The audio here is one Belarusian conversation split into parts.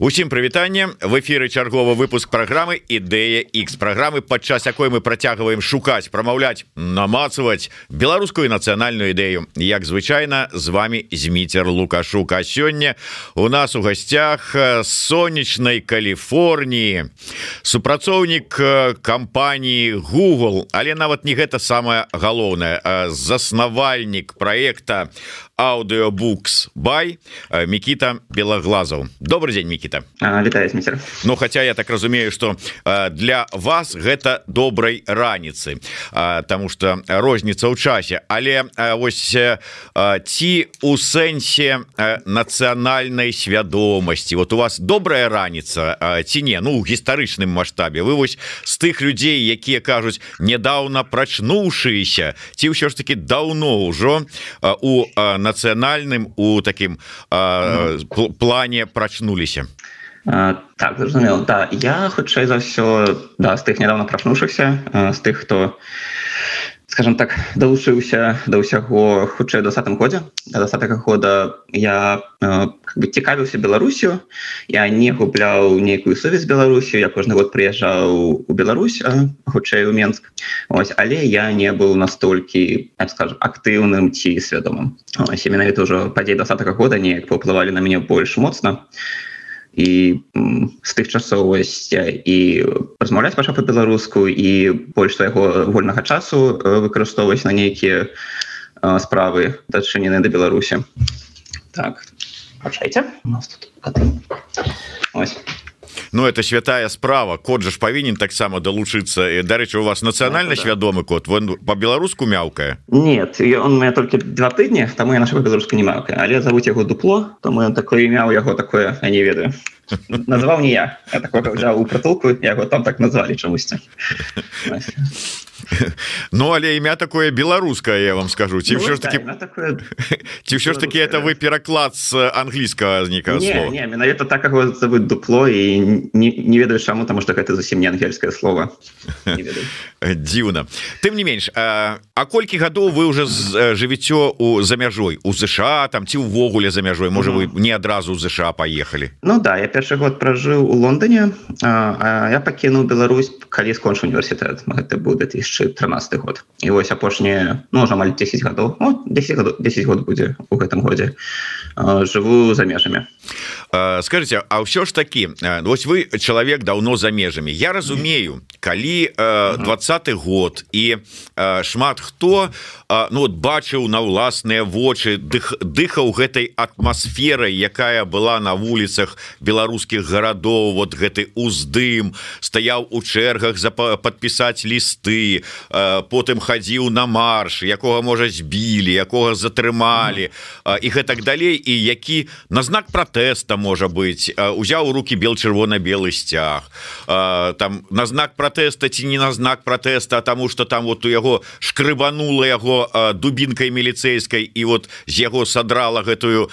Усім прывітанне. В эфиры чарговы выпуск программы ідэя X программы падчас якой мы працягваем шукаць прамаўляць намацаваць беларускую нацыянальную ідэю. Як звычайна з вами зміцер лукашука сёння у нас у гасцях сонечнай Каліфорніі супрацоўнік кампаніі Google але нават не гэта самое галоўнае заснавальнік проекта аудиобукс. Бай Микита белоглазов. Добрый день Микита. Витаю, Ну хотя я так разумею что для вас гэта добрай раніцы потому что розніца ў часе. Але ось ці у сэнсе нацыянальнай свядомасці? Вот у вас добрая раніца ці не? Ну гістарычным маштабе. Вы вось з тых людзей якія кажуць недавно прачнуўшыся ці ўсё ж таки даўно ўжо у на нацыянальным у таким плане прачнуліся. Так зразумел да я хутчэй за ўсё да з тых недавно прачнуўшихся з тых хто скажем так далучыўся да ўсяго хутчэй двадцатым годзе. Да двадцатого года я как бы цікавіўся Беларусю. Я не губляў нейкую сувязь Беларусю. Я кожны год прыязджаў у Беларусь хутчэй у Менск. Ось але я не быў настолькі скажем актыўным ці свядомым. Менавіта ўжо падзей двадцатого года неяк паўплывалі на мяне больш моцна. і з тых часовасць і размаўляць пачаў па-беларуску і больш свайго вольнага часу выкарыстоўваць на нейкія справы дачынены да Беларусі так Прощайте. У нас тут Ось. Ну это святая справа. Код же ж павінен таксама далучыцца дарэчы у вас нацыянальна свядомы код вон по-беларуску мяўкае нет он меня только два тыдні там я наша беларуску не маўка але завуць яго дупло то мы такое імя у яго такое я не ведаю. Назваў не я я взял у прытулку яго там так назвалі чамусьці Ну але імя такое беларускае я вам скажу. Ці ўсё ну, ж таки ці ўсё ж таки это вы пераклад з англійскага зніка менавіта так яго зовут дупло і не, ведаю чаму таму что гэта зусім не ангельскае слово. Дзіўна. Тым не менш а, а колькі гадоў вы уже жывіццё у за мяжой? У ЗША там ці ўвогуле за мяжой? Можа вы не адразу ЗША поехали Ну да я першы год пражыў у Лондоне а, а я пакінуў Беларусь калі скончу універсітэт. Гэта буде 2013 год. І вось апошнія ну, амаль 10 гадоў. 10 год, 10 год будзе у гэтым годзе. Жыву за межамі скажите А ўсё ж таки вось вы чалавек даўно за межамі Я разумею калі двадцаты год і шмат хто ну вот бачыў на ўласныя вочы дых дыхаў гэтай атмасферай якая была на вуліцах беларускіх гарадоў вот гэты уздым стаяў у чэргах за подпісаць лісты потым хадзіў на марш якога можа збілі якога затрымалі і гэтак далей і які на знак протэста можа быть узяў у руки бел чырвона-белы сцяг. Там на знак протэста ці не на знак протэста тому что там вот у яго шкрыбанула яго дубінкай міліцейскай і вот з яго садрала гэтую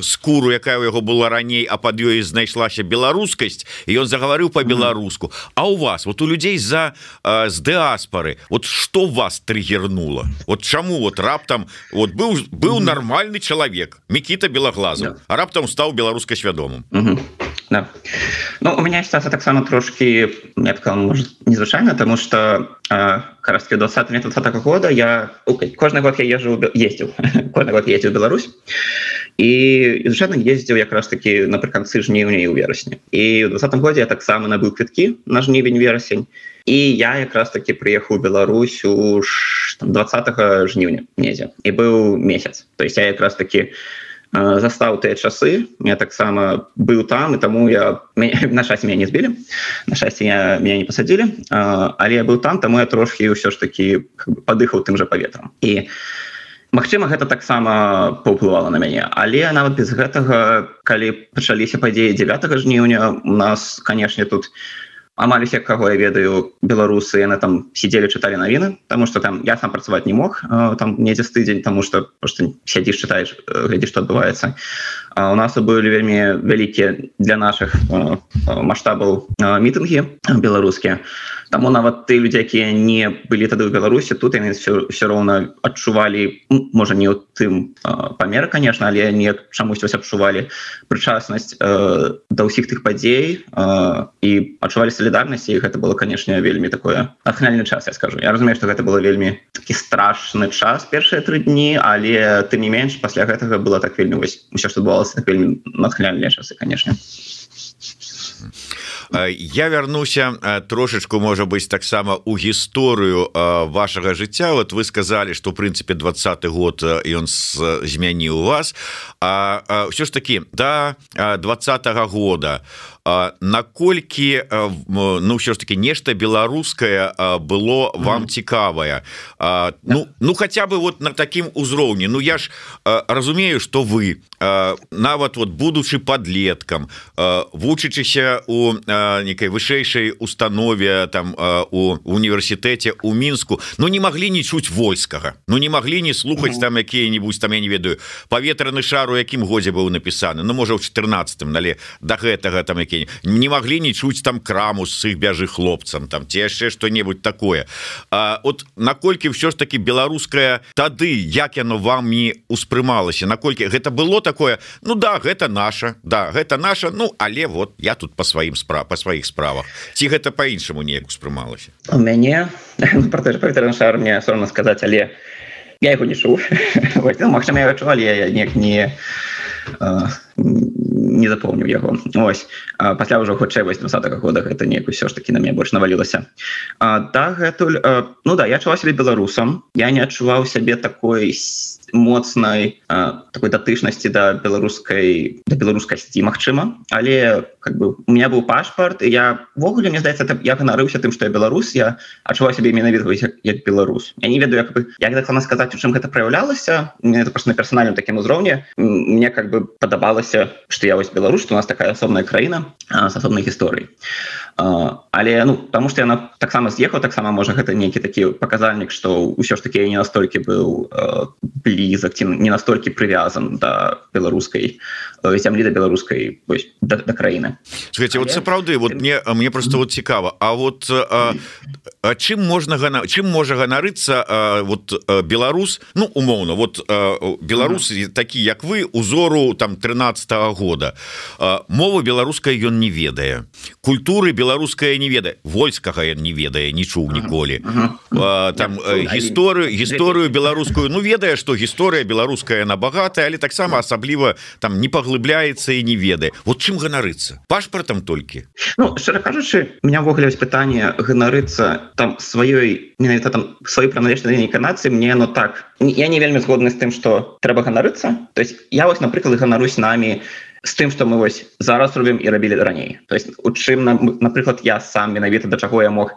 скуру якая у яго была раней а под ёй знайшлася беларускасць і ён загаварыў по-беларуску А у вас вот у людзей за з дыаспоры вот что вас триггернуло вот чаму вот раптам вот быў быў нормальный чалавек Микита белоглазов а раптам стаў беларуска свядомым да. Ну у меня ситуация таксама трошки я может незвычайно тому что карастки 20 метр 20 года я кожны год я езжу ездил. Кожны год ездил Беларусь. І звычайно ездзіў якраз таки напрыканцы жніўня і ў верасні і в двадцатым годзе я таксама набыў квіткі на жнівень верасень і я якраз таки приехаў Беларусь у 20 жніўня недзе і быў месяц. То есть я якраз таки у застаў тыя часы. Я таксама быў там і таму я на шасці меня не збілі на шасці я меня не пасадзілі але я быў там таму я трошки ўсё ж таки падыхаў тым жа паветрам і Магчыма гэта таксама паўплывала на мяне. Але нават без гэтага калі пачаліся падзеі 9 жніўня у нас канешне тут у амаль усе каго я ведаю беларусы яны там сидзелі чыталі навіны тому что там я сам працаваць не мог там недзе з тыдзень тому что просто сядзіш чытаеш глядзі што адбываецца у нас былі вельмі вялікія для наших масштабаў мітынгі беларускія Таму нават ты людзі якія не былі тады ў беларусі тут яны все, все роўна адчувалі можа не ў тым памер конечно але не чамусь вось адчувалі прычаснасць э, да ўсіх тых падзей э, і адчувалі салідарнасці гэта было канешне вельмі такое ахнальны час я скажу. Я разумею што гэта было вельмі такі страшны час першыя тры дні але ты не менш пасля гэтага было так вельмі вось усё што адбывалася так вельмі натхняльныя часы конечно я вярнуся трошечку можа быць таксама у гісторыю вашага жыцця. Вот вы сказали что прынцыпе двадцаты год ён змяніў вас. А ўсё ж таки до да, двадцатого года наколькі ну ўсё ж таки нешта беларускае было вам цікавае? Ну ну хотя бы вот на таким узроўні Ну я ж разумею что вы нават вот будучы подлеткам вучычыся у некай вышэйшай установе там у універсітэце у мінску Ну не могли не чуць войскага. Ну не могли не слухаць там якія-нибудь там я не ведаю паветраны шар у якім годзе быў напісаны. Ну можа в 14 але до гэтага там які не могли не чуць там краму с іх бяжы хлопцам там ці яшчэ что-небудзь такое. А от наколькі ўсё ж таки беларускае тады як яно вам не успрымалася наколькі гэта было такое Ну да гэта наша да гэта наша Ну але вот я тут по сваім справ по сваіх справах ці гэта по-іншаму неяк успрымалася у мяне ну, шар мне сорно сказаць але я его не чуў ну, Мачыма я адчувалі я неяк не не запомніў яго ось. Пасля ўжо хутчэй вось 20 -го года гэта неяк усё ж таки на мне больш навалілася. Дагэтуль ну да я чула сябе беларусам. Я не адчуваў сябе такой моцнай такой датычнасці да беларускай да беларускасці Мачыма але как бы у меня быў пашпарт явогуле мне здаецца я ганарыўся тым што я беларус я адчуваў сябе менавіта як, як беларус. Я не ведаю як бы як так сказаць у чым гэта праяўлялася. Мне это просто на персанальным такім узроўні. Мне как бы падабалася что я вось беларус у нас такая асобная краіна с асобнай гісторыі але ну потому что яна таксама з'ехаў таксама можа гэта нейкі такі паказальнік что ўсё ж таки я не настолькі быў блізак ці не настолькі прывязан да беларускай зямлі да беларускай да, да краіны Слушайте, вот сапраўды вот мне мне просто вот цікава А вот а, а чым можна гана чым можа ганарыцца вот беларус ну умоўно вот беларусы такі як вы узору там 13 -го года мова беларуская ён не ведае. Культуры беларуская не ведае войскага я не ведае не чуў ніколі. Там гісторыю гісторыю беларускую. Ну ведае что гісторыя беларуская на багатая але таксама асабліва там не паглыбляецца і не ведае. Вот чым ганарыцца? Пашпартам толькі? Ну, кажучы меня ввогуле пытанне ганарыцца там сваёй менавіта там сваёй праналежнай канацыі мне но так я не вельмі згодны з тым что трэба ганарыцца. То есть я вось напрыклад ганарусь нами з тым что мы вось зараз робім і рабілі раней. То есть у чым нам напрыклад я сам менавіта да чаго я мог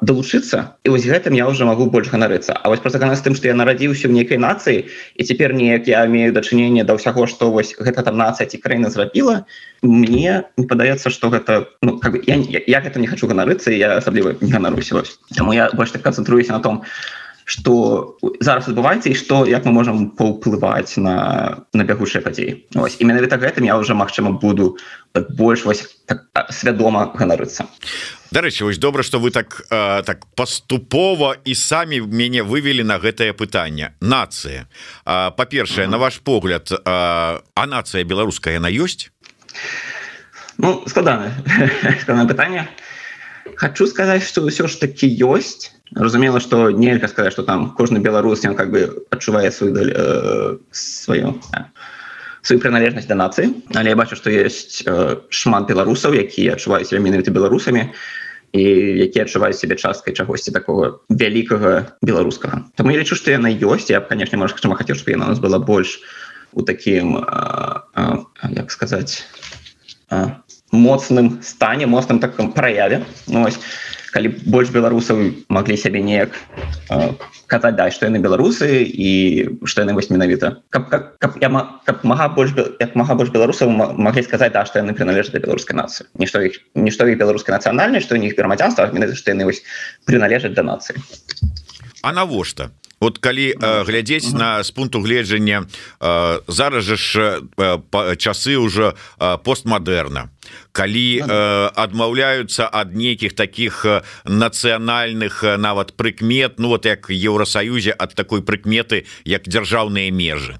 далучыцца і вось гэтым я уже могу больш ганарыцца. А вось просто з тым что я нарадзіўся в нейкай нацыі і цяпер неяк я имею дачыненне да ўсяго что вось гэта там нацыя ці краіна зрабіла мне не падаецца что гэта ну, как бы, я, я, я гэта не хочу ганарыцца я асабліва не ганаруся Таму я больш так канцэнтруюся на том что зараз адбываецца і што як мы можам паўплываць на на бягучыя падзеі. І менавіта гэтым я уже магчыма буду больш вось так, свядома ганарыцца. Дарэчы вось добра что вы так а, так паступова і самі мяне вывели на гэтае пытанне. Нацыя. Па-першае на ваш погляд а, а нацыя беларуская на ёсць? Ну складана пытанне хочу сказаць что ўсё ж таки ёсць разумела что нельга сказать что там кожны беларус он как бы адчувае свою э, сваю да, свою прыналежнасць да нацыі але я бачу что есть э, шмат беларусаў якія адчуваюць себя менавіта беларусамі і які адчуваюць себе часткай чагосьці такого вялікага беларускага там я лічу что яна ёсць. Я конечно можа хацеў чтобы яна у нас была больш у таким э, э, як сказать э, моцным стане моцным таком праяве ну, ось калі больш беларусаў маглі сябе неяк э, казаць да што яны беларусы і што яны вось менавіта каб, каб, каб, я, каб мага больш як мага больш беларусаў маглі сказаць да што яны прыналежаць да беларускай нацыі нішто іх нішто іх беларускай нацыянальнай што у них грамадзянства што яны вось прыналежаць да нацыі А навошта? Вот калі э, глядзець на з пункту гледжання э, зараз жа ж э, часы уже э, постмадэрна калі э, адмаўляюцца ад нейкіх таких нацыянальных нават прыкмет Ну вот як Еўросаюзе ад такой прыкметы як дзяржаўныя межы.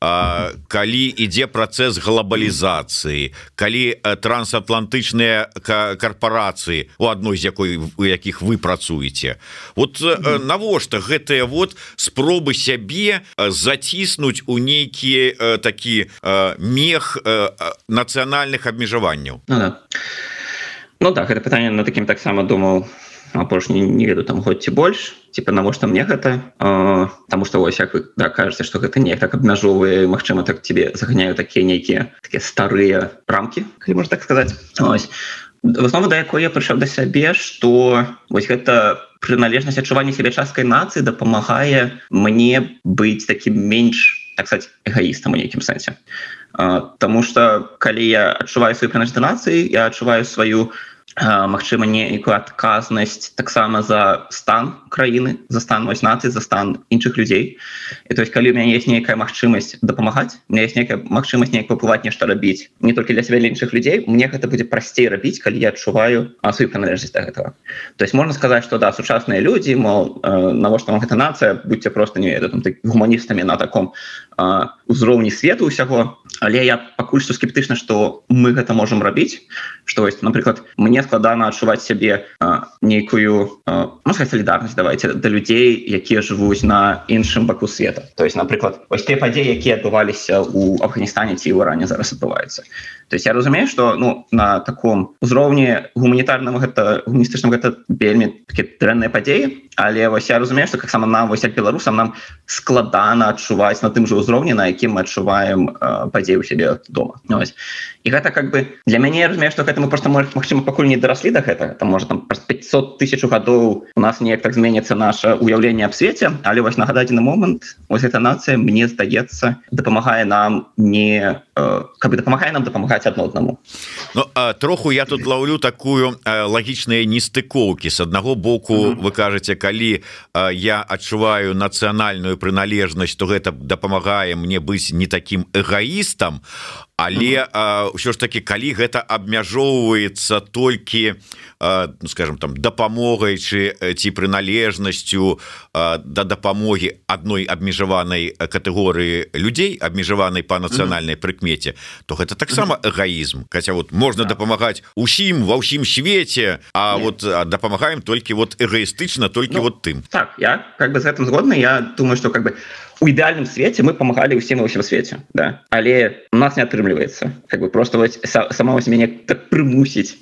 А, калі ідзе працэс глобалізацыі калі трансатлантычныя карпорацыі у адной з якой у якіх вы працуеце. Вот навошта гэтыя вот спробы сябе заціснуць у нейкіе такі мех нацыянальных абмежаванняў ну, да. ну так гэта пытанне на такім таксама думаў апошні не веду там год ці больш типа навошта мне гэта потому что вось як вы да, кажется что гэта неяк так абмяжоўвае Мачыма так тебе заганяю такія нейкія такія старыя рамки калі можна так сказать ось в основу да якой я прыйшоў да сябе что вось гэта прыналежнасць адчування сябе часткай нацыі дапамагае мне быць таким менш так сказать эгоістам у нейкім сэнсе Таму что калі я адчуваю сваю прыналежнасць нацыі я адчуваю сваю Мачыма нейкую адказнасць таксама за стан краіны за стан вось нацыі за стан іншых людзей. І то есть калі у мяне есть нейкая магчымасць дапамагаць мне есть нейкая магчымасць неяк папываць нешта рабіць не толькі для сябе іншых людзей мне гэта будзе прасцей рабіць калі я адчуваю сваю прыналежнасць да гэтага. То есть можна сказаць что да сучасныя людзі мол навошта вам гэта нацыя будьце просто не ведаю там гуманістамі на таком узроўні свету ўсяго але я пакуль што скептычна што мы гэта можемм рабіць. Што вось напрыклад мне складана адчуваць сябе нейкую солідарнасць давайте да людзей якія жывуць на іншым баку света. То есть напрыклад вось те падзеі якія адбываліся у Афганістане ці ў ране зараз адбываюцца то есть я разумею что ну на таком узроўні гуманітарным гэта гуманістычным гэта вельмі дрэнныя падзеі але вось я разумею что таксама нам вось беларусам нам складана адчуваць на тым же ўзроўні на якім мы адчуваем падзеі у сябе дома ось. і гэта как бы для мяне разумею что гэта мы просто может Мачыма пакуль не дараслі до гэта там можа там 500 тысяч гадоў у нас неяк так зменится наше уяўленне аб свеце але вось нагададзены момант ось эта нацыя мне здаецца дапамагае нам не каб дапамагае нам дапамагаць адно аднаму ну, троху я тут лаўлю такую лагічныя нестыкоўкі с аднаго боку mm -hmm. вы кажаце калі я адчуваю нацыянальную прыналежнасць то гэта дапамагае мне быць не таким эгоістам але ўсё ж таки калі гэта абмяжоўваецца толькі ну, скажем там дапамогай чы ці прыналежнасцю да дапамогі адной абмежаванай катэгорыі людзей абмежаванай па нацыянальнай прыкмеце то гэта таксама эгоізм. Каця вот можна дапамагаць усім ва ўсім свеце А вот дапамагаем толькі вот эгоістычна толькі ну, вот тым. так я как бы з гэтым згодны. Я думаю что как бы у ідэальным свеце мы памагалі ўсім ўсім свеце да. Але у нас не атрымліваецца как бы просто вось сама вось мяне так прымусіць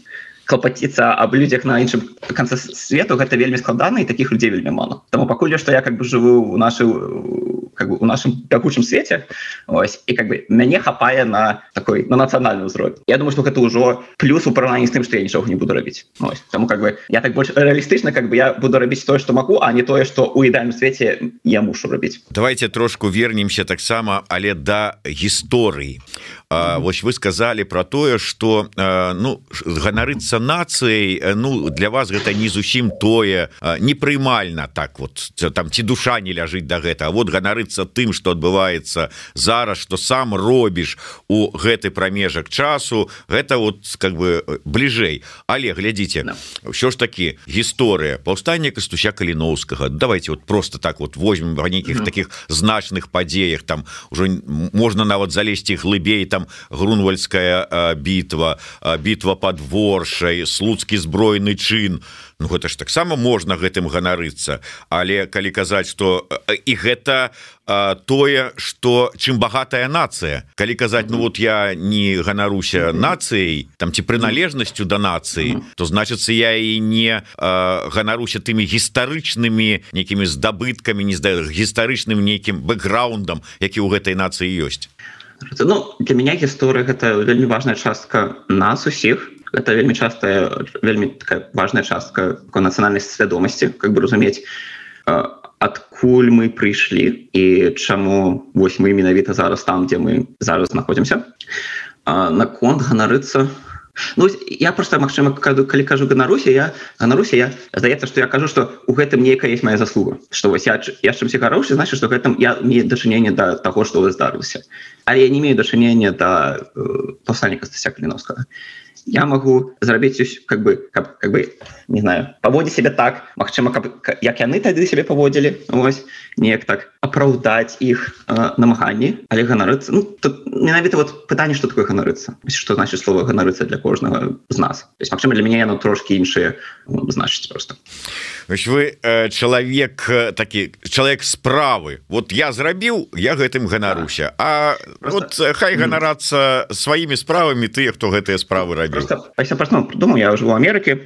клапаціцца аб людзях на іншым канцы свету гэта вельмі складана і таких людзей вельмі мало. Таму пакуль што я как бы жыву у нашу как бы у нашем пякучым свеце ось і как бы мяне хапае на такой на нацыянальны ўзровень Я думаю что гэта ўжо плюс у параўнанні з тым што я нічога не буду рабіць ось, Таму как бы я так больш рэалістычна как бы я буду рабіць тое што магу а не тое што у ідальным свеце я мушу рабіць давайте трошку вернемся таксама але да гісторыі А, вось вы сказали про тое что ну ганарыцца нацыяй ну для вас гэта не зусім тое непрымальна так вот там ці душа не ляжыць да гэта вот ганарыцца тым что адбываецца зараз что сам робіш у гэты прамежак часу гэта вот как бы бліжэй. Але глядзіце ўсё ж таки гісторыя паўстання кастуся каліновскага. Давайте вот просто так вот возьмем нейкіх таких значных падзеях там уже можна нават залезть глыбей там там грунвальская бітва бітва под воршай слуцкі збройны чын. Ну гэта ж таксама можна гэтым ганарыцца. Але калі казаць что і гэта тое что чым багатая нацыя. Калі казаць Ну вот я не ганаруся нацыяй там ці прыналежнасцю да нацыі то значыцца я і не ганаруся тымі гістарычнымі нейкімі здабыткамі не здаю гістарычным нейкім бэкграундам які ў гэтай нацыі ёсць Ну, для меня гісторыя гэта вельмі важная частка нас усіх это вельмі частая вельмі такая важная частка нацыянальнай свядомасці как бы разумець адкуль мы прыйшлі і чаму вось мы менавіта зараз там дзе мы зараз знаходзімся наконт ганарыцца Ну я просто магчыма калі кажу ганаруся я ганаруся я здаецца что я кажу что у гэтым нейкая есть моя заслуга. Что вось я я чымсьці гароўшы значит что гэтым я не дачынение до да того что вы здарылася. Але я не имею дачынення да, э, пасальніка стася кліновскага я могу зрабіць как бы как, как бы не знаю паводзі себе так Мачыма як яны тады себе паводзілі ось неяк так апраўдаць іх э, намаганні але ганарыцца ну, менавіта вот пытанне что такое ганарыцца что значит слово ганарыцца для кожнага з нас. Есть Мачыма для мяне яно трошки іншыя ну, значыць просто. Вось вы э, чалавек э, такі чалавек справы вот я зрабіў я гэтым ганаруся А просто... вот хай ганарацца сваімі справамі тыя хто гэтыя справы рабі просто, я просто думаю, я живу в Америке,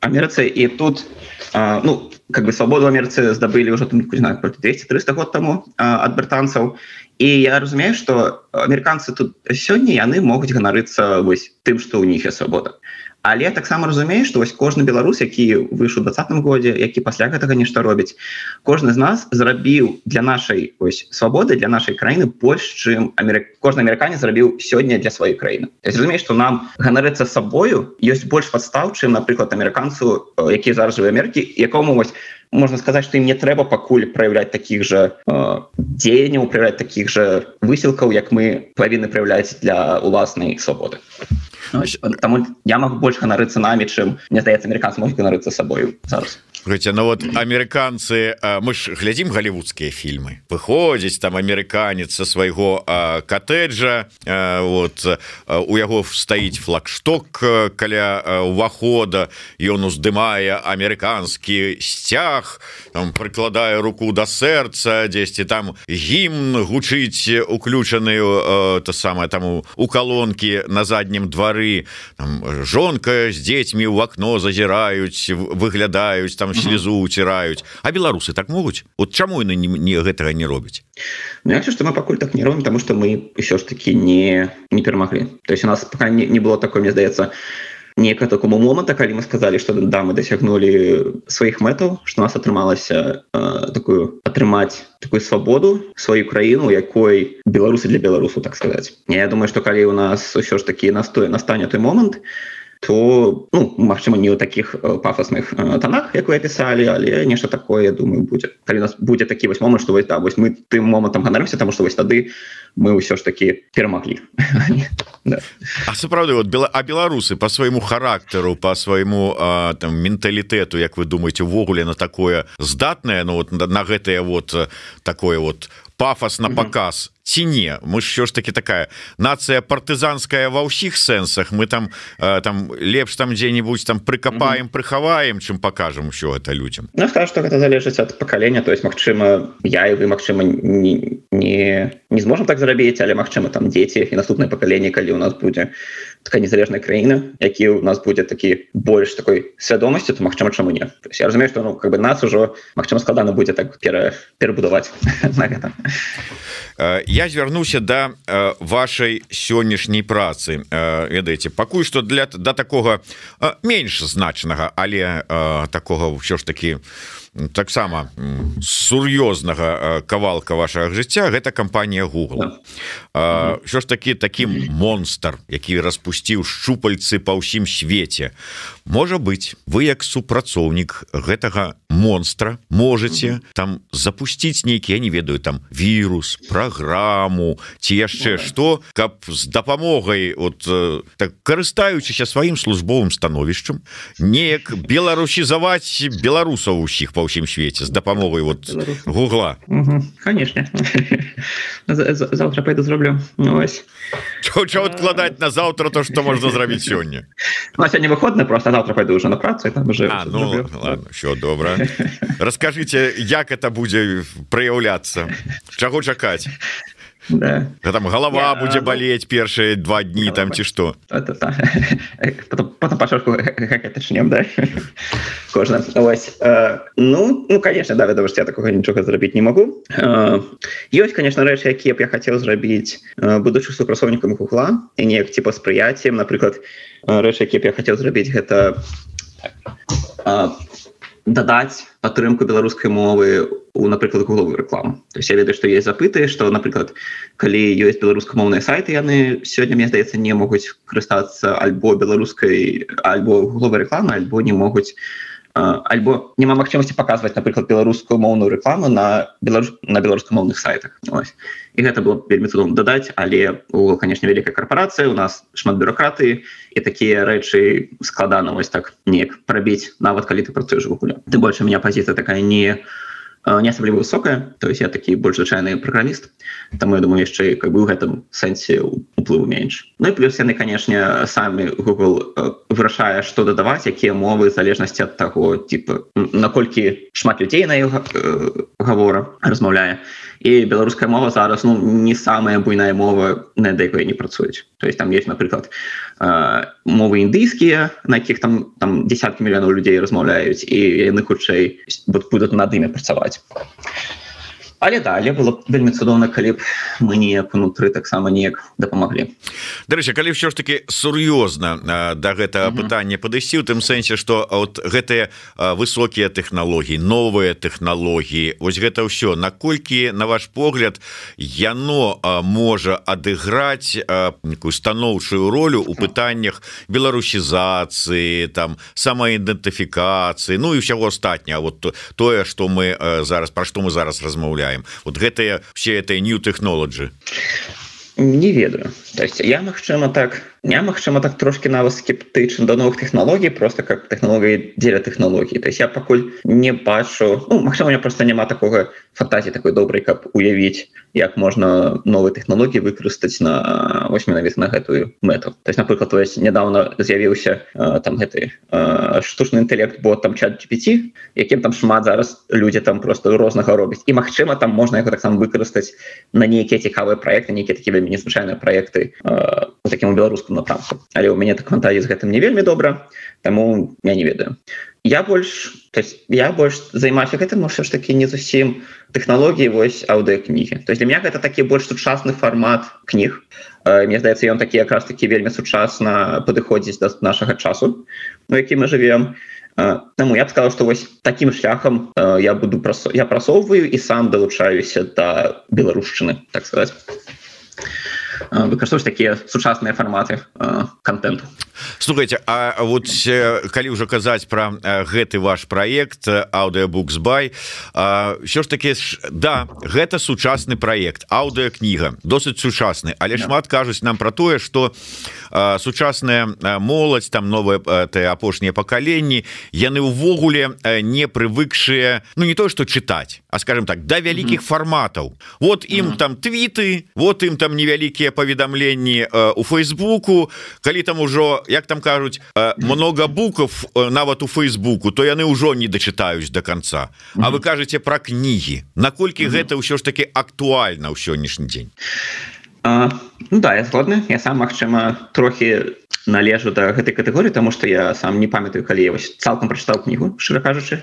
Америце, и тут, а, ну, как бы свободу Америцы сдобыли уже, там, не знаю, 200-300 год тому а, от британцев, і я разумею что амерыканцы тут сёння яны могуць ганарыцца вось тым что у них я свабода але таксама разумею что вось кожны беларус які выйшаў двадцатым годзе які пасля гэтага нешта робіць кожны з нас зрабіў для нашай ось свабоды для нашай краіны больш чым Америк... кожны амерыканец зрабіў сёння для сваёй краіны. Разумею что нам ганарыцца сабою ёсць больш падстаў чым напрыклад амерыканцу які зараз жыве Амерыкі якому вось можно сказать что им не трэба пакуль проявлять таких же э, дзеянняў проявлять таких же высілкаў як мы павінны проявляць для уласнай свабоды ну, там я могу больше ганарыцца нами чым мне здаецца американцы могут ганарыцца сабою зараз Глядите, ну вот амерыканцы мы ж глядзім галівудскія фільмы выходзіць там амерыканец со свайго коттеджа вот у яго стаіць флагшток каля увахода ён уздымае амерыканскі сцяг прыкладае руку до сэрца дзесьці там гімн гучыць уключаную то самое там у калонкі на заднім двары жонка з дзецьмі ў акно зазіраюць выглядаюць там там слезу уціраюць а беларусы так могуць от чаму яны не, не гэтага не робяць ну, я что мы пакуль так не робім тому что мы еще ж таки не не перамаглі то есть у нас пока не, не было такой мне здаецца нека такому моманта калі мы сказали что да мы дасягнули сваіх мэтаў что нас атрымалася э, такую атрымаць такую свабоду сваю краіну якой беларусы для беларусу так сказать. Я думаю что калі у нас ўсё ж таки настое настане той момант то то ну, Мачыма не ў таких э, пафосных э, тонах як вы опісалі але нешта такое думаю будет. Калі нас будзе такі вось момант что вось да, вось мы тым момантам ганарымся тому что вось тады мы ўсё ж таки перамаглі да. А сапраўды вот бела а беларусы по свайму характару по свайму там менталітэту Як вы думаете увогуле на такое здатное Ну вот на, гэтае вот такое вот пафос на показ ці не. Мы що ж таки такая нация партызанская ва ўсіх сэнсах. Мы там э, там лепш там дзе-нибудь там прыкапаем прыхаваем чым покажем все это людям ну, что гэта залежыць от поколения то есть Мачыма я і вы Мачыма не, не не зможем так зрабіць але Мачыма там дзеці і наступное поколение калі у нас будзе такая незалежная краіна які у нас будет такі больш такой свядомасці то Мачыма чаму не. Я разумею что ну как бы нас ужо Мачыма складана будзе так пера перабудаваць на гэта я я звярнуся да э, вашай сённяшняй працы. Э, ведаеце пакуль што для да такога э, менш значнага але э, такога ўсё ж таки таксама сур'ёзнага кавалка вашага жыцця гэта кампанія Google що ж такі таким монстр які распусціў шчупальцы па ўсім свеце. Можа быть вы як супрацоўнік гэтага монстра можете там запусціць нейкі я не ведаю там вирус программу ці яшчэ что каб з дапамогай от так карыстаючыся сваім службовым становішчам неяк беларусізаваць беларусаў усіх па ўсім свеце з дапамогай вот гугла. Конечно. Завтра пойду зроблю. Ну, откладать на завтра то что можно зрабіць сёння сегодня выходны просто завтра пойду уже на працу там уже а, ну, все добра расскажите як это будзе проявляться чаго чакаць да. там голова Я, будзе болеть першые два дні там ці что начнем да? кожна ну ну конечно да веда я такого нічога зрабіць не могу ёсць конечно рэчы якія б я хотел зрабіць будучы супрацоўнікам гугла і неяк типа спрыяцем напрыклад рэчы які б я хотел зрабіць гэта дадаць падтрымку беларускай мовы у напрыклад головую рекламу. То есть я ведаю что есть запыты что напрыклад калі ёсць беларускамоўныя сайты яны сёння мне здаецца не могуць карыстацца альбо беларускай альбо головы рекламы альбо не могуць альбо няма магчымасці паказваць напрыклад беларускую моўную рекламу на беларус на беларускамоўных сайтах. Ось. і гэта было вельмі цудом дадаць але у канешне вялікая карпорацыя у нас шмат бюрократыі і такія рэчы складана вось так неяк прабіць нават калі ты працуеш вугуле ты больше меня пазіцыя такая не не асабліва высокая то есть я такі больш звычайны праграміст там я думаю яшчэ как бы ў гэтым сэнсе уплыву менш Ну і плюс яны канешне самі Google вырашае што дадаваць якія мовы залежнасці ад таго типа наколькі шмат людзей на іх гавора размаўляе і беларуская мова зараз ну не самая буйная мова на якой не працуюць то есть там есть напрыклад мовы індыйскія на якіх там там десяткі мільёнаў людзей размаўляюць і яны хутчэй будуць над імі працаваць але далее было вельмі цудоўна калі б мы неяк унутры таксама неяк дапамаглі. Дарэча калі ўсё ж таки сур'ёзна да гэтага пытання падысці у тым сэнсе что от гэтыя высокія тэхналогіі новыя тэхналогіі Вось гэта ўсё. Наколькі на ваш погляд яно можа адыграць некую станоўчую ролю у пытаннях беларусізацыі там самаідэнтыфікацыі Ну і ўсяго астатня вот тое что мы зараз пра што мы зараз размаўляем размаўляем вот гэтыя все это new технологлоджи не ведаю. То есть я магчыма так я магчыма так трошки нават скептычна до новых технологій просто как технологлогii дзеля технологій то есть я пакуль не бачу ну, Мачыма меня просто няма такого фантазии такой добрый каб уявіць як можна новые технологлогії выкарыстаць на вось менавіта на гэтую мэту. То есть напрыклад то есть недавно з'явіўся там гэты штучны інтэлект бо там чат GPT якім там шмат зараз людзі там просто рознага робяць. І Мачыма там можна яго таксама выкарыстаць на нейкія цікавыя проекты нейкія такі вельмі незвычайныя проекты у такім беларускам напрамку але у мяне так фантазі з гэтым не вельмі добра таму я не ведаю. Я больш то есть я больш займаюся гэтым ўсё ж таки не зусім тэхналогіі вось аўдыокнігі то есть для меня гэта такі больш сучасны фармат кніг мне здаецца ён такі якраз такі вельмі сучасна падыходзіць да нашага часу у які мы живвем Таму я б сказал что вось таким шляхам я буду прос я прасоўваю і сам далучаюся да беларушчыны так сказать выкарстоўваць такія сучасныя фарматы контенту слухайте А вот калі ўжо казаць про гэты ваш проект аудиобукс бай що ж таки да гэта сучасны проект аудыокніга досыць сучасны але yeah. шмат кажуць нам про тое что сучасная моладзь там новые ты апошнія пакаленні яны увогуле не прывыкшыя Ну не то что чытаць а скажем так да вялікіх mm -hmm. фарматаў вот ім mm -hmm. там твіты вот ім там невялікія паведамленні у фейсбуку. Калі там ужо як там кажуць много буков нават у фейсбуку то яны ўжо не дачытаюць до конца. А вы кажаце про кнігі. Наколькі гэта ўсё ж таки актуальна ў сённяшні дзень? А, ну, да я згодны. Я сам магчыма трохі належу до гэтай катэгорыі тому что я сам не памятаю калі я вось цалкам прачытаў кнігу шчыра кажучы.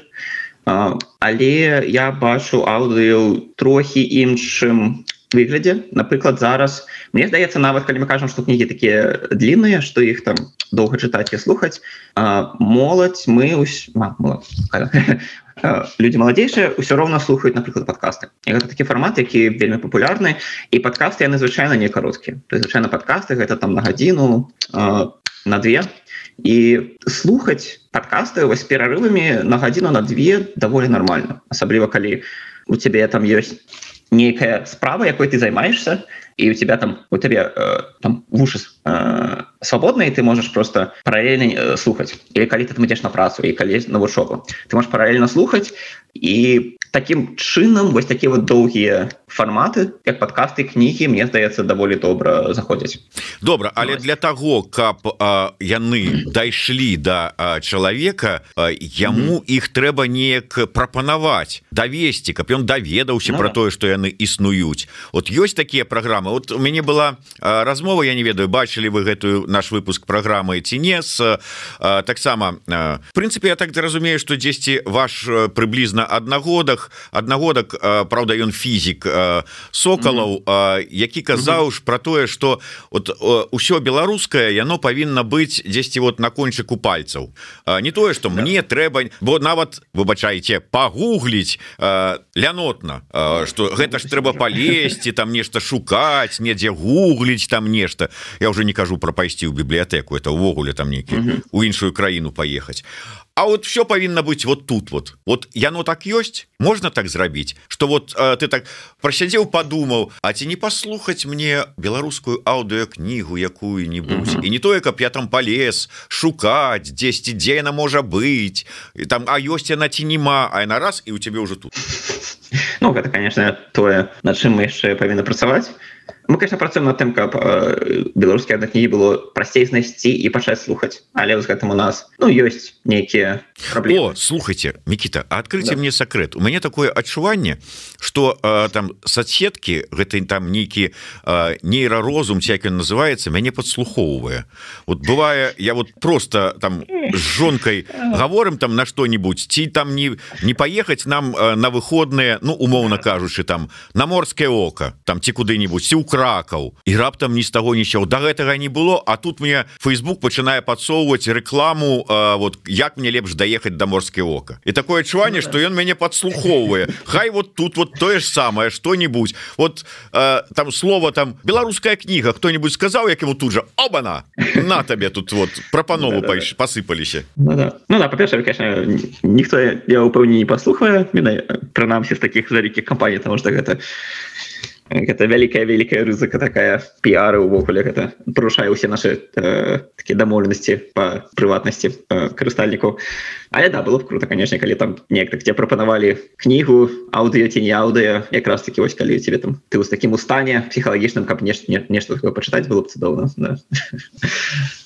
Але я бачу аўдыо трохі іншым выглядзе напрыклад зараз мне здаецца нават калі мы кажам што кнігі такія длинныя што іх там доўга чытаць і слухаць моладзь мы ось люди маладзейшыя ўсё роўна слухаюць напрыклад подкасты і гэта такі фармат які вельмі папулярны і падкасты яны звычайна не кароткія. Звычайна подкасты гэта там на гадзіну на две. І слухаць подкасты вось перарывамі на гадзіну на две даволі нормально асабліва калі у цябе там ёсць нейкая справа якой ты займаешься і у тебя там у тебе э, там вушы э, свабодныя ты можешь просто параллельна э, слухаць или калі ты там ідзеш на працу і калі на вучобу ты можешь параллельна слухаць і таким чынам вось такія вот доўгія фарматы як подкасты кнігі мне здаецца даволі добра заходзяць добра але для того каб а, яны дайшлі да, чалавека яму іх mm -hmm. трэба неяк прапанаваць давесці каб ён даведаўся ну, про да. тое что яны існуюць от ёсць такія праграмы вот у мяне была размова я не ведаю бачылі вы гэтую наш выпуск праграмы ці не с таксама в прынцыпе я так разумею что дзесьці ваш прыблізна аднагодах кнігах аднагодак Праўда ён фізік сокалаў які казаў ж про тое что вот ўсё беларускае яно павінна быць дзесьці вот на кончыку пальцаў. Не тое что мне трэба бо нават выбачайце пагугліць лянотна что гэта ж трэба палезці там нешта шукаць недзе гугліць там нешта. Я уже не кажу про пайсці ў бібліятэку это увогуле там нейкі у іншую краіну паехаць. А вот все павінна быть вот тут вот. Вот яно так ёсць можно так зрабіць что вот э, ты так просядзеў подумаў А ці не послухаць мне беларускую аўдыокнігу якую-нибудь? І не тое каб я там полез шукаць 10 дзе яна можа быть. І там а ёсць яна ці нема а на раз і у тебе уже тут. Ну гэта конечно тое на чым мы яшчэ павінна працаваць мы конечно працуем над тым каб э, беларускія адна кнігі было прасцей знайсці і пачаць слухаць але з гэтым у нас ну ёсць нейкія слухайте Микита открыйте да. мне сакрэт у мяне такое адчуванне что там соцсетки гэты там нейкі нейрарозум як ён называется мяне подслухоўвае вот бывае я вот просто там с жонкой говорим там на что-нибудь ці там не не поехать нам на выходные ну умоўно кажучы там на морское око там ці куды-нибудь у кракаў і раптам ні з таго нічого до гэтага не было а тут мне Facebook пачынае подсоўваць рекламу вот як мне лепш даехаць до морское око і такое адчуванне что ён мяне подслухоўвае Хай вот тут вот тое ж самое что-нибудь. Вот э, там слово там беларуская кніга кто-нибудь сказаў як ему тут же обана на табе тут вот прапанову да, да, да. посыпаліся ну, да. ну, да, па-перша конечно ніхто я упэўне не паслухаю прынамсі з таких вялікіх кампаній потому что гэта гэта вялікая вялікая рызыка такая піары увогуле гэта парушае ўсе наши э, такія дамоўленасці по прыватнасці э, карыстальнікаў Але да было б круто конечно калі там неяк так тебе прапанавалі кнігу аўдыо ці не аўдыо якраз таки вось калі тебе там ты ў такім у стане псіхалагічным каб нешта нешта такое пачытаць было б цудоўна да.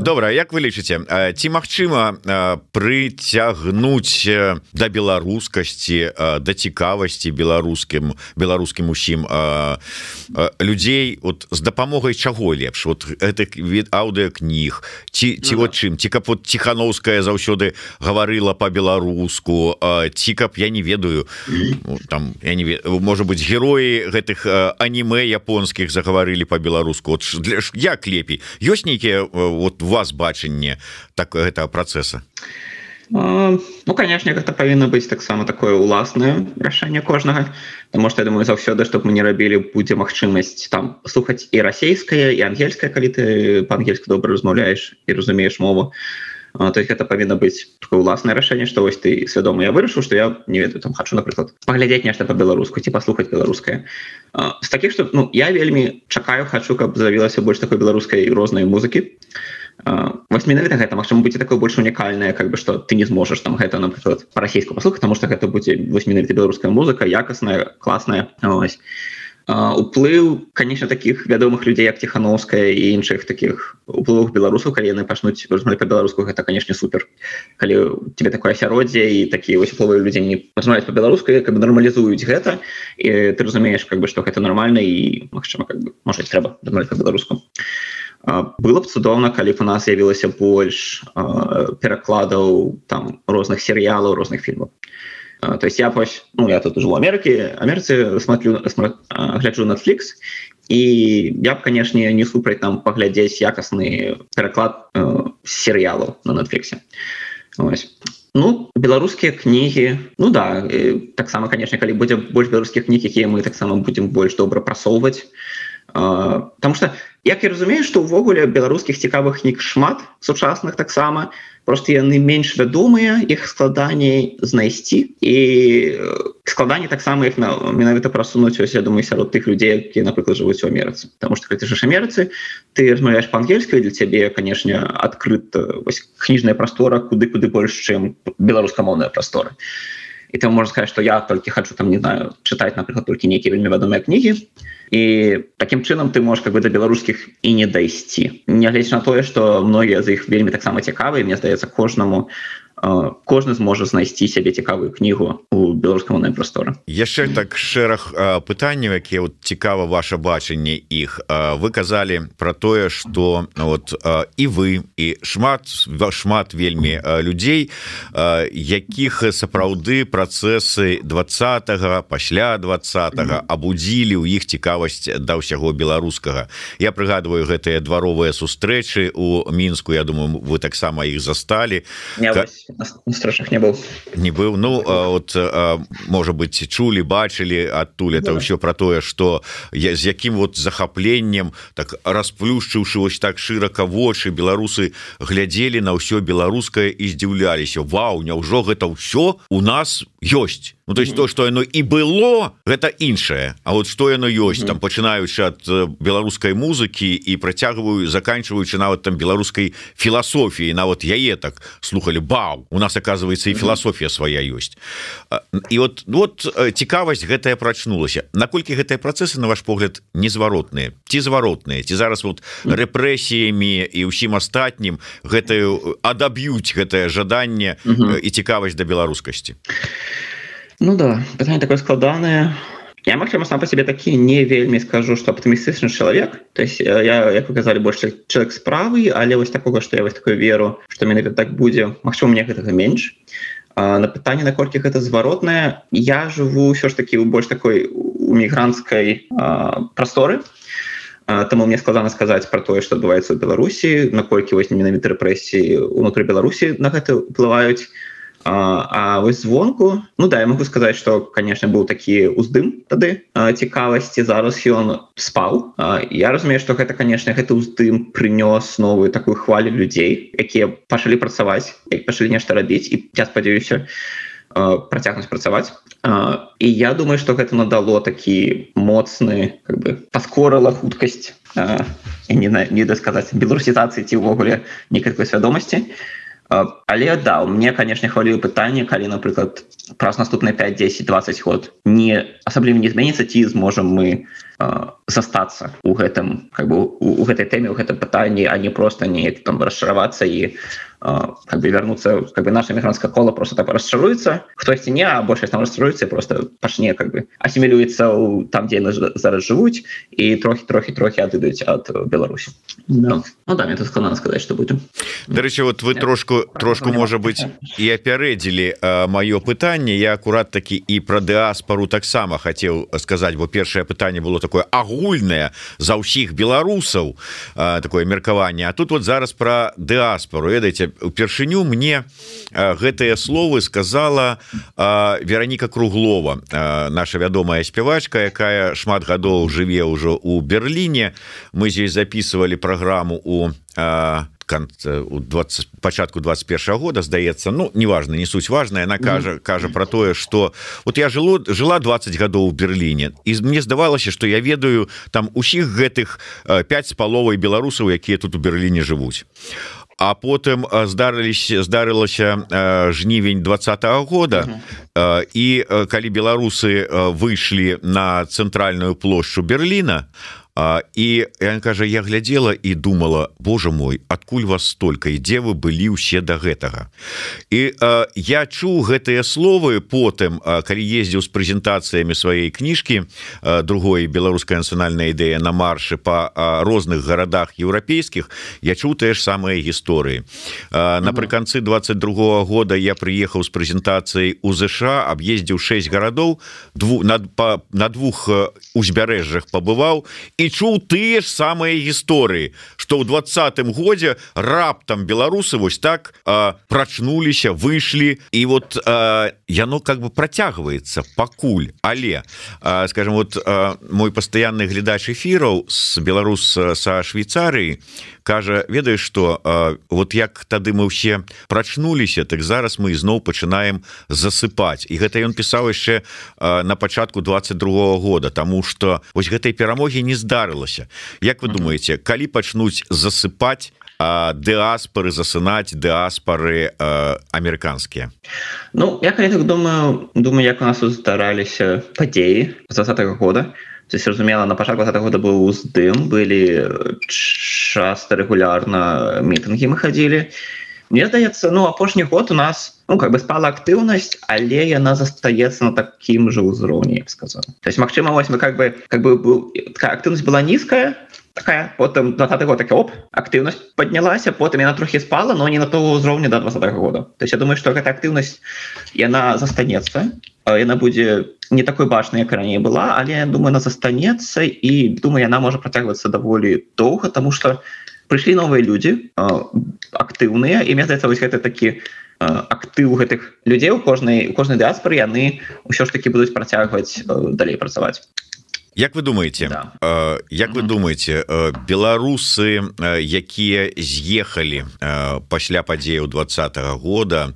Добра як вы лічыце ці магчыма прыцягнуць да беларускасці да цікавасці беларускім беларускім усім людзей от з дапамогай чаго лепш? Вот это від аўдыокніг ці ці ну, вот чым? Ці каб вот ціхановская заўсёды гаварыла по-беларуску ці каб я не ведаю ну, там я не вед... можа быть героі гэтых аніме японскіх загаварылі по-беларуску для як лепей? Ёсць нейкія вот вас бачанне так гэтага працэса? Ну конечно гэта павінна быць таксама такое уласнае рашэнне кожнага. Таму что я думаю заўсёды чтобы мы не рабілі будзе магчымасць там слухаць і расійская і ангельская калі ты па-ангельску добра размаўляеш і разумееш мову. то есть гэта павінна быць такое уласнае рашэнне што вось ты свядома я вырашыў што я не ведаю там хочу напрыклад паглядзець нешта по-беларуску ці паслухаць беларускае з такіх што ну я вельмі чакаю хочу каб завілася больш такой беларускай рознай музыкі вось менавіта гэта магчыма будзе такое больш унікальнае как бы что ты не зможаш там гэта напрыклад па-расійску паслухаць тому что гэта будзе вось менавіта беларуская музыка якасная класная ось уплыў конечно таких вядомых людзей як тихохановская і іншых таких уплывах беларусаў калі яны пачнуць по-беларуску гэта конечно супер. Калі тебе такое асяроддзе і такія вось уплывы людзей не пазмаюць по-беларуску как бы нармалізуюць гэта і ты разумееш как бы что гэта нормально і магчыма как бы может трэба по-беларуску а было б цудоўна калі б у нас з'явілася больш перакладаў там розных серыялаў розных фільмаў то есть я пось ну я тут в Амерыкі Амерыцы смотрю гляджу Netflix і я б канешне не супраць там паглядзець якасны пераклад серыялаў на Netflixе Ну беларускія кнігі Ну да таксама канешне калі будзе больш беларускіх кніг якія мы таксама будзем больш добра прасоўваць Таму что як я разумею што ўвогуле беларускіх цікавых кніг шмат сучасных таксама просто яны менш вядомыя іх складаней знайсці і складанне таксама іх на менавіта прасунуць ось я думаю сярод тых людзей які напрыклад жывуць у Амерыцы потому что ты ж Амерыцы ты размаўляешь па-ангельскай для цябе канешне адкрыт кніжная прастора куды куды больш чым беларускамоўная прастора і ты можна сказать что я толькі хочу там не знаю чытаць напрыклад толькі нейкія вельмі вядомыя кнігі і таким чынам ты можешь как бы до беларускіх і не дайсці нягледзяч на тое что многія з іх вельмі таксама цікавыя мне здаецца кожнаму кожны зможа знайсці сябе цікавую кнігу у беларускамоўнай прасторы яшчэ так шэраг пытанняў якія вот цікава ваше бачанне іх. Вы казалі про тое что вот і вы і шмат шмат вельмі людзей якіх сапраўды працэсы двадцатого пасля двадцатого абудзілі ў іх цікавасць да ўсяго беларускага. Я прыгадываю гэтыя дваровыя сустрэчы у мінску Я думаю вы таксама іх засталі страшных не быў не быў ну вот можа быть чулі бачылі адтуль это ўсё про тое что я з якім вот захапленнем так расплюшчыўшы вось так шырака вочы беларусы глядзелі на ўсё беларускае і здзіўляліся Вау няўжо гэта ўсё у нас ёсць Ну то есть mm -hmm. то что яно і было гэта іншае А вот что яно ёсць mm -hmm. там пачынаючы ад беларускай музыкі і працягваю заканчиваючы нават там беларускай філасофіі нават яе так слухали. Бау! У нас оказывается і філасофія свая ёсць і вот вот цікавасць гэтая прачнулася. Наколькі гэтыя працесы на ваш погляд незваротныя? Ці зваротныя? Ці зараз вот рэпрэсіямі і ўсім астатнім гэтую адаб'юць гэтае жаданне mm -hmm. і цікавасць да беларускасці Ну да пытанне такое складанае. Я магчыма сам по себе такі не вельмі скажу что аптымістычны чалавек. То есть э, я як вы казалі больш чалавек справы але вось такого что я вось такую веру что менавіта так будзе Мачыма мне гэтага менш. А, на пытанне наколькі гэта зваротнае я жыву ўсё ж таки у больш такой у мігрантскай прасторы. Таму мне складана сказаць про тое что адбываецца ў беларусі наколькі вось менавіта рэпрэсіі унутры беларусі на гэта ўплываюць А, а вось звонку Ну да я могу сказаць что конечно быў такі уздым тады цікавасці. Зараз ён спал я разумею что гэта конечно гэты уздым прынёс новую такую хвалю людзей якія пачалі працаваць як пачалі нешта рабіць і я спадзяюся працягнуць працаваць. І я думаю что гэта надало такі моцны как бы паскорыла хуткасць не не дасказаць беларусізацыі ці ўвогуле некалькой свядомасці. і але да у мне конечно хвалюю пытанне калі напрыклад праз наступныя 5 10 20 год. Не асабліва не зменіцца ці зможам мы застацца у гэтым как бы у гэтай тэме у гэтым пытанні а не просто неяк там расшаравацца і как бы вернуться как бы наша мігрантская кола просто так расшаруецца хтосьці не а большасць там расстроіцца просто пачне как бы асімілюецца там дзе зараз жывуць і трохі трохі трохі адыдуць ад Беларусі да. ну, да, тут складана сказаць что буду Дарэчы вот вы трошку трошку можа быть і апярэдзілі маё пытанне я акурат такі і пра дыаспору таксама хацеў сказаць бо першае пытанне было такое агульнае за ўсіх беларусаў такое меркаванне. А тут вот зараз про дыаспору ведаеце упершыню мне гэтыя словы сказала Вероніка круглова наша вядомая спявачка якая шмат гадоў жыве ўжо у Берліне. Мы здесь записывали праграму у у 20 пачатку 21 года здаецца. Ну неважно не суть важная она кажа кажа про тое что вот я жыло жила 20 гадоў у Берліне і мне здавалася что я ведаю там усіх гэтых 5 з паловай беларусаў якія тут у Берліне жывуць а потым здарыліся здарылася жнівень двадцатого года uh -huh. і калі беларусы выйшлі на цэнтральную плошчу Берліна то і я кажа я глядела і думала Боже мой адкуль вас столько і дзе вы былі ўсе до да гэтага? І а, я чуў гэтыя словы потым а, калі ездзіў з прэзентацыямі сваёй кніжкі другой беларуская нацыянальная ідэя на маршы по розных гарадах еўрапейскіх я чуў тыя ж самыя гісторыі. Напрыканцы 22 -го года я прыехаў з прэзентацыяй у ЗША аб'ездзіў 6 гарадоў двух над па на двух узбярэжжах пабываў і чуў тыя ж самыя гісторыі что ў двадцатым годзе раптам беларусы вось так прачнуліся выйшлі і вот а, яно как бы працягваецца пакуль. Але а, скажем вот а, мой пастаянны глядач эфіраў с беларус са Швейцарыі кажа ведаеш что вот як тады мы ўсе прачнуліся так зараз мы ізноў пачынаем засыпаць і гэта ён пісаў яшчэ на пачатку 22 -го года тому что вось гэтай перамогі не зда здарылася Як вы думаете калі пачнуць засыпаць дыаспоры засынаць дыаспоры амерыканскія? Ну я так думаю думаю як у нас здараліся падзеі з 20 -го года зразумела на пачатку этого года быў уздым былі часто регулярна мітынгі мы хадзілі мне здаецца ну апошні год у нас ну как бы спала актыўнасць але яна застаецца на такім же ўзроўні сказал то есть Мачыма вось мы как бы как бы был актыўнасць была нізкая такая потым 20 год так оп актыўнасць поднялася потым яна трохі спала но не на то ўзроўні до 20 -го года то есть я думаю что гэта актыўнасць яна застанецца яна будзе не такой бачнай як раней была але я думаю она застанецца і думаю яна можа працягвацца даволі доўга тому что прыйшлі новыя людзі актыўныя і мне здаецца вось гэта такі актыў гэтых людзей у кожнай у кожнай дыаспоры яны ўсё ж таки будуць працягваць далей працаваць Як вы думаете да. э, Як вы думаете э, беларусы э, якія з'ехалі э, пасля падзеяў двадцатого года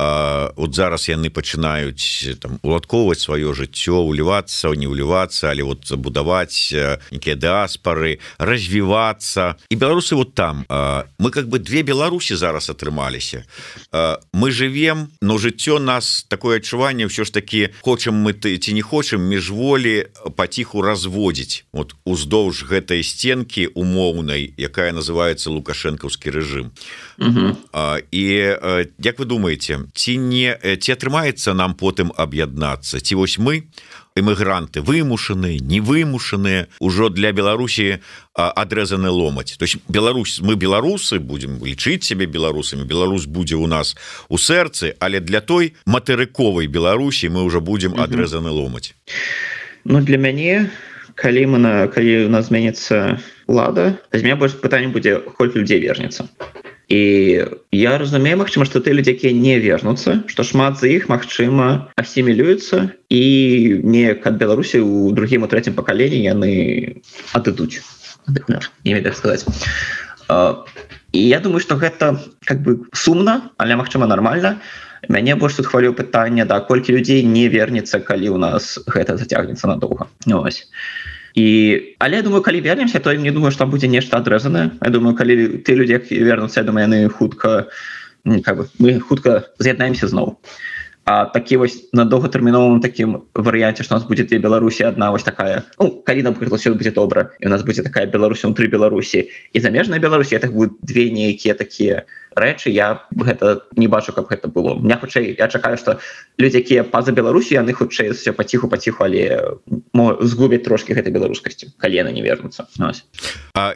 от зараз яны пачынаюць там уладковаць сваё жыццё улівацца не ўлівацца але вот забудаваць некія дыаспары развівацца. І беларусы вот там. Мы как бы две беларусі зараз атрымаліся. Мы живвем но жыццё нас такое адчуванне ўсё ж таки хочам мы ты ці не хочам міжволі паціху разводзіць. Вот уздоўж гэтай стенки умоўнай якая называется лукашэнкаўскі режим і як вы думаете ці не ці атрымаецца нам потым аб'яднацца? Ці вось мы эмігранты вымушаны невымушаныя ўжо для Беларусі адрэзаны ломаць? То есть Беларусь мы беларусы будем лічыць себе беларусамі Беларусь будзе у нас у сэрцы але для той матэрыковай Беларусі мы уже будем адрэзаны ломаць. Ну для мяне калі мы на калі у нас зменіцца лада меня больш пытанне будзе коль людзей вернется і я разумею Мачыма што ты людзі якія не вернуцца што шмат з іх магчыма асімілююцца і неяк ад беларусі у другім у трэцім пакаленні яны адыдуць. Так сказать і я думаю что гэта как бы сумна але магчыма нормально мяне больш тут хвалю пытання да колькі людзей не вернется калі у нас гэта зацягнецца надоўга. Ось. і але я думаю калі вернемся то не думаю что будзе нешта адрэзанае. Я думаю калі ты людзі вернуцца думаю яны хутка как бы мы хутка з'яднаемся зноў. А такі вось на доўгатэрміновым такім варыянце что нас будзе две беларусі одна вось такая ну, калі напрыклад все будзе добра і у нас будзе такая беларусі унутры беларусі. І замежная беларусі так будут две нейкія такія рэчы я гэта не бачу каб гэта было. Меня хутчэй я чакаю что людзі якія па-за беларусі яны хутчэй все паціху паціху але згубяць трошки гэтай беларускасці калена не вернуцца.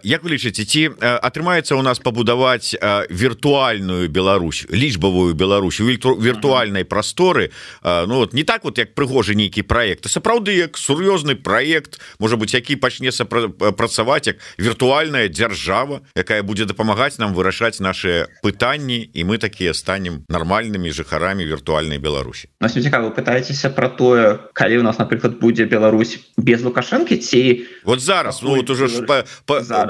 Як вы лічыце ці атрымаецца у нас пабудаваць віртуальную Беларусь лічбавую Беларусь віртуальнай прасторы? Ну вот не так вот як прыгожы нейкі проект сапраўды як сур'ёзны проект можа быть які пачне працаваць як віртуальная дзяржава якая будзе дапамагаць нам вырашаць наши пытанні і мы такія станем нармальнымі жыхарамі віртуальнай Беларусі цікава пытаецеся про тое калі у нас напрыклад будзе Беларусь без лукашэнкі ці вот зараз ну вот уже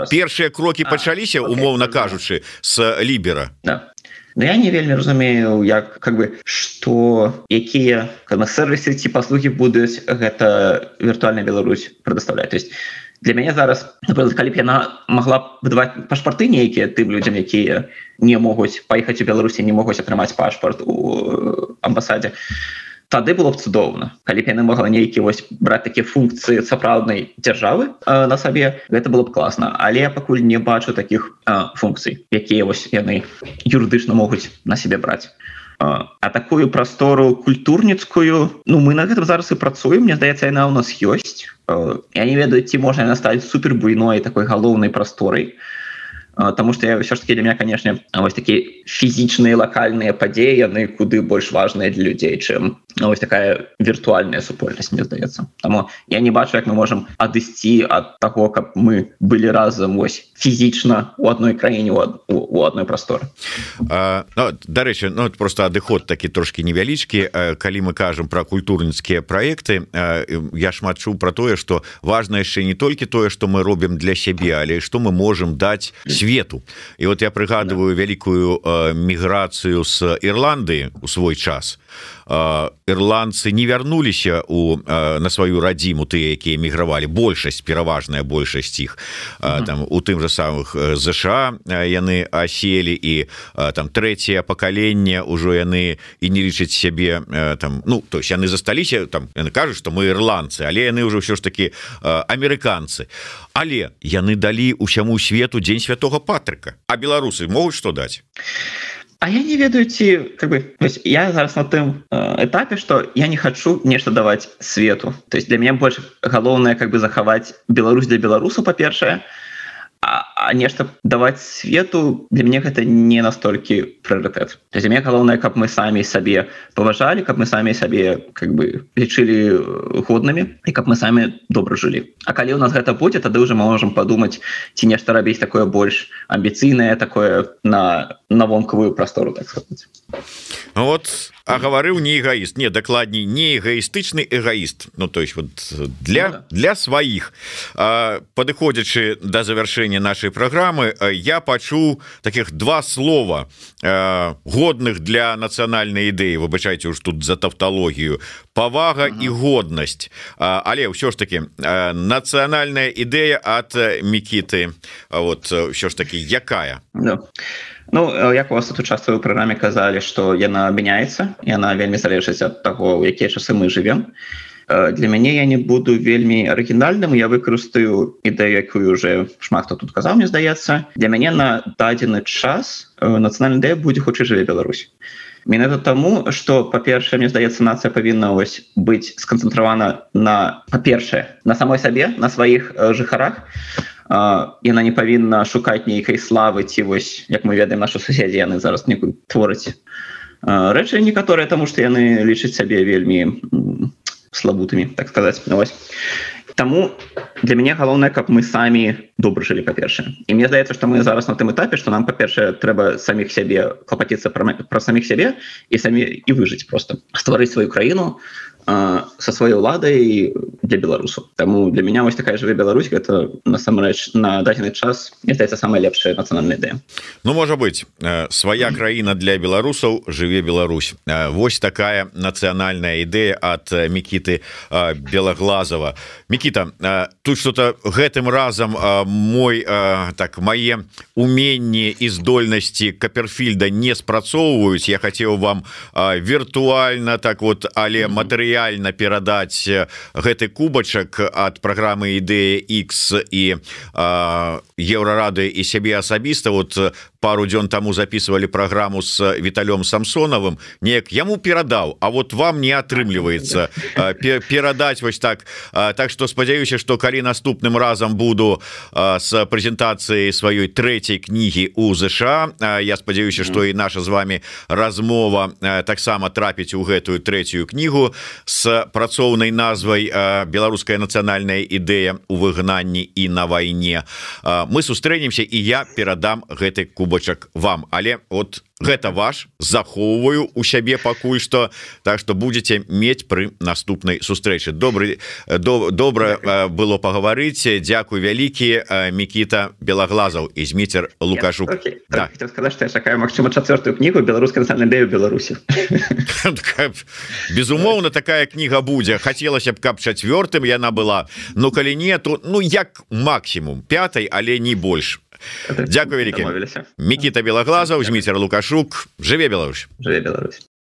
першыя крокі пачаліся умоўна кажучы с лібера да. Но я не вельмі разумею як как бы что якія на сервисы ці паслуги будуць гэта віртуальная Беларусь предоставляць то есть для мяне зараз напрыклад, калі б яна могла выдаваць пашпарты нейкія тым людзям якія не могуць паехаць у беларусі не могуць атрымаць пашпарт у амбасадзе тады было б цудоўна. Калі б яны могла нейкі вось браць такія функцыі сапраўднай дзяржавы э, на сабе гэта было б класна. Але я пакуль не бачу таких э, функцый якія вось яны юрыдычна могуць на сябе браць а такую прастору культурніцкую ну мы на гэтым зараз і працуем. Мне здаецца яна ў нас ёсць я не ведаю ці можна яна стаць супер буйной такой галоўнай прасторай Таму што ўсё ж таки для меня канешне вось такі фізічныя лакальныя падзеі яны куды больш важныя для людзей чым вось такая віртуальная супольнасць мне здаецца Таму я не бачу як мы можемм адысці ад таго каб мы былі разам вось фізічна у адной краіне у адной прасторы ну, дарэчы ну, просто адыход такі трошки невялічкі калі мы кажам про культурніцкія проекты я шмат чуў про тое что важно яшчэ не толькі тое что мы робім для сябе але что мы можем даць свету. І вот я прыгадываю вялікую міграцыю с Ірландыі у свой час ірландцы не вярнуліся у на сваю радзіму тыя якія эмігравалі. Большасць пераважная большасць іх. Там у тым же самых ЗША яны аселі і там трэцяе пакаленне ўжо яны і не лічаць сябе там ну то есть яны засталіся там яны кажуць што мы ірландцы але яны ўжо ўсё ж такі амерыканцы. Але яны далі ўсяму свету дзень святого патрыка. А беларусы могуць што даць А я не ведаю ці как бы я зараз на тым э, этапе что я не хочу нешта даваць свету. То есть для меня больше галоўнае как бы захаваць Беларусь для беларусу па-першае а, а нешта даваць свету для мяне гэта не настолькі прыоритет то есть мне галоўнае каб мы самі сабе паважалі каб мы самі сабе как бы лічылі годнымі і каб мы самі добра жылі. А калі у нас гэта будзе тады уже мы можем подумать ці нешта рабіць такое больш амбіцыйнае такое на на вонкавую прастору так сказать. Вот а гаварыў не эгоіст не дакладней не эгоістычны эгоіст Ну то есть вот для ну, да. для сваіх падыходзячы до завяршэння нашай праграмы я пачуў таких два слова годных для нацыянальнай ідэі выбачайце уж тут за тавталогію павага і годнасць але ўсё ж таки нацыянальная ідэя от мікіты вот ўсё ж таки якая? Да. Ну як у вас тут участвую праграме казалі што яна мяняецца яна вельмі залежыць ад таго у якія часы мы живвем для мяне я не буду вельмі арыгінальным я выкарыстаю ідэю якую уже шмат хто тут казаў мне здаецца. Для мяне на дадзены час нацыянальная ідэя будзе хутчэй жыве Беларусь. Менавіта таму што па-першае мне здаецца нацыя павінна быць сканцэнтравана на па-першае на самой сабе на сваіх жыхарах яна не павінна шукаць нейкай славы ці вось як мы ведаем нашу суседзі яны зараз некую твораць рэчы некаторыя таму што яны лічаць сябе вельмі слабутымі так сказаць. Ну, Таму для мяне галоўнае каб мы самі добра жылі па-першае. І мне здаецца што мы зараз на тым этапе што нам па-першае трэба саміх сябе клапаціцца пра, пра саміх сябе і самі і выжыць просто. Стварыць сваю краіну со сваёй уладай для беларусу Таму для меня вось такая жыве Беларусь это насамрэч на дадзены час здаецца самая лепшая нацыянальная ідэя Ну можа быть свая краіна для беларусаў жыве Беларусь. Вось такая нацыянальная ідэя от мікіты белаглазова Мікіта тут что-то гэтым разам мой так мае уменні і здольнасці каперфільда не спрацоўваюць Я хацеў вам віртуальна так вот але матэрыял рэальна перадаць гэты кубачак ад праграмы ідэя X і еўрарады і сябе асабіста. Вот пару дзён таму записывали праграму с віталём самсонавым. Неяк яму перадаў А вот вам не атрымліваецца перадаць вось так. Так что спадзяюся что калі наступным разам буду с прэзентацыяй сваёй трэцяй кнігі у ЗША я спадзяюся что і наша з вами размова таксама трапіць у гэтую трэцюю кнігу с працоўнай назвай беларуская нацыянальная ідэя у выгнанні і на вайне мы сустрэнемся і я перадам гэты кубок кубачак вам. Але от гэта ваш захоўваю у сябе пакуль что так что будете мець пры наступнай сустрэчы. Добрый до, добра было пагаварыць. Дякую вялікі мікіта белаглазаў і зміцер лукашук. Okay. да. сказать, чакаю Мачыма чавёртую кнігу беларуска национальную беларусі безумоўна такая кніга будзе. Хацелася б каб чавёртым яна была. Ну калі нету ну як максимум пятой але не больш Дякую вялікі Мікіта белаглазаў зміцер лукашук. Жыве Беларусь. Жыве Беларусь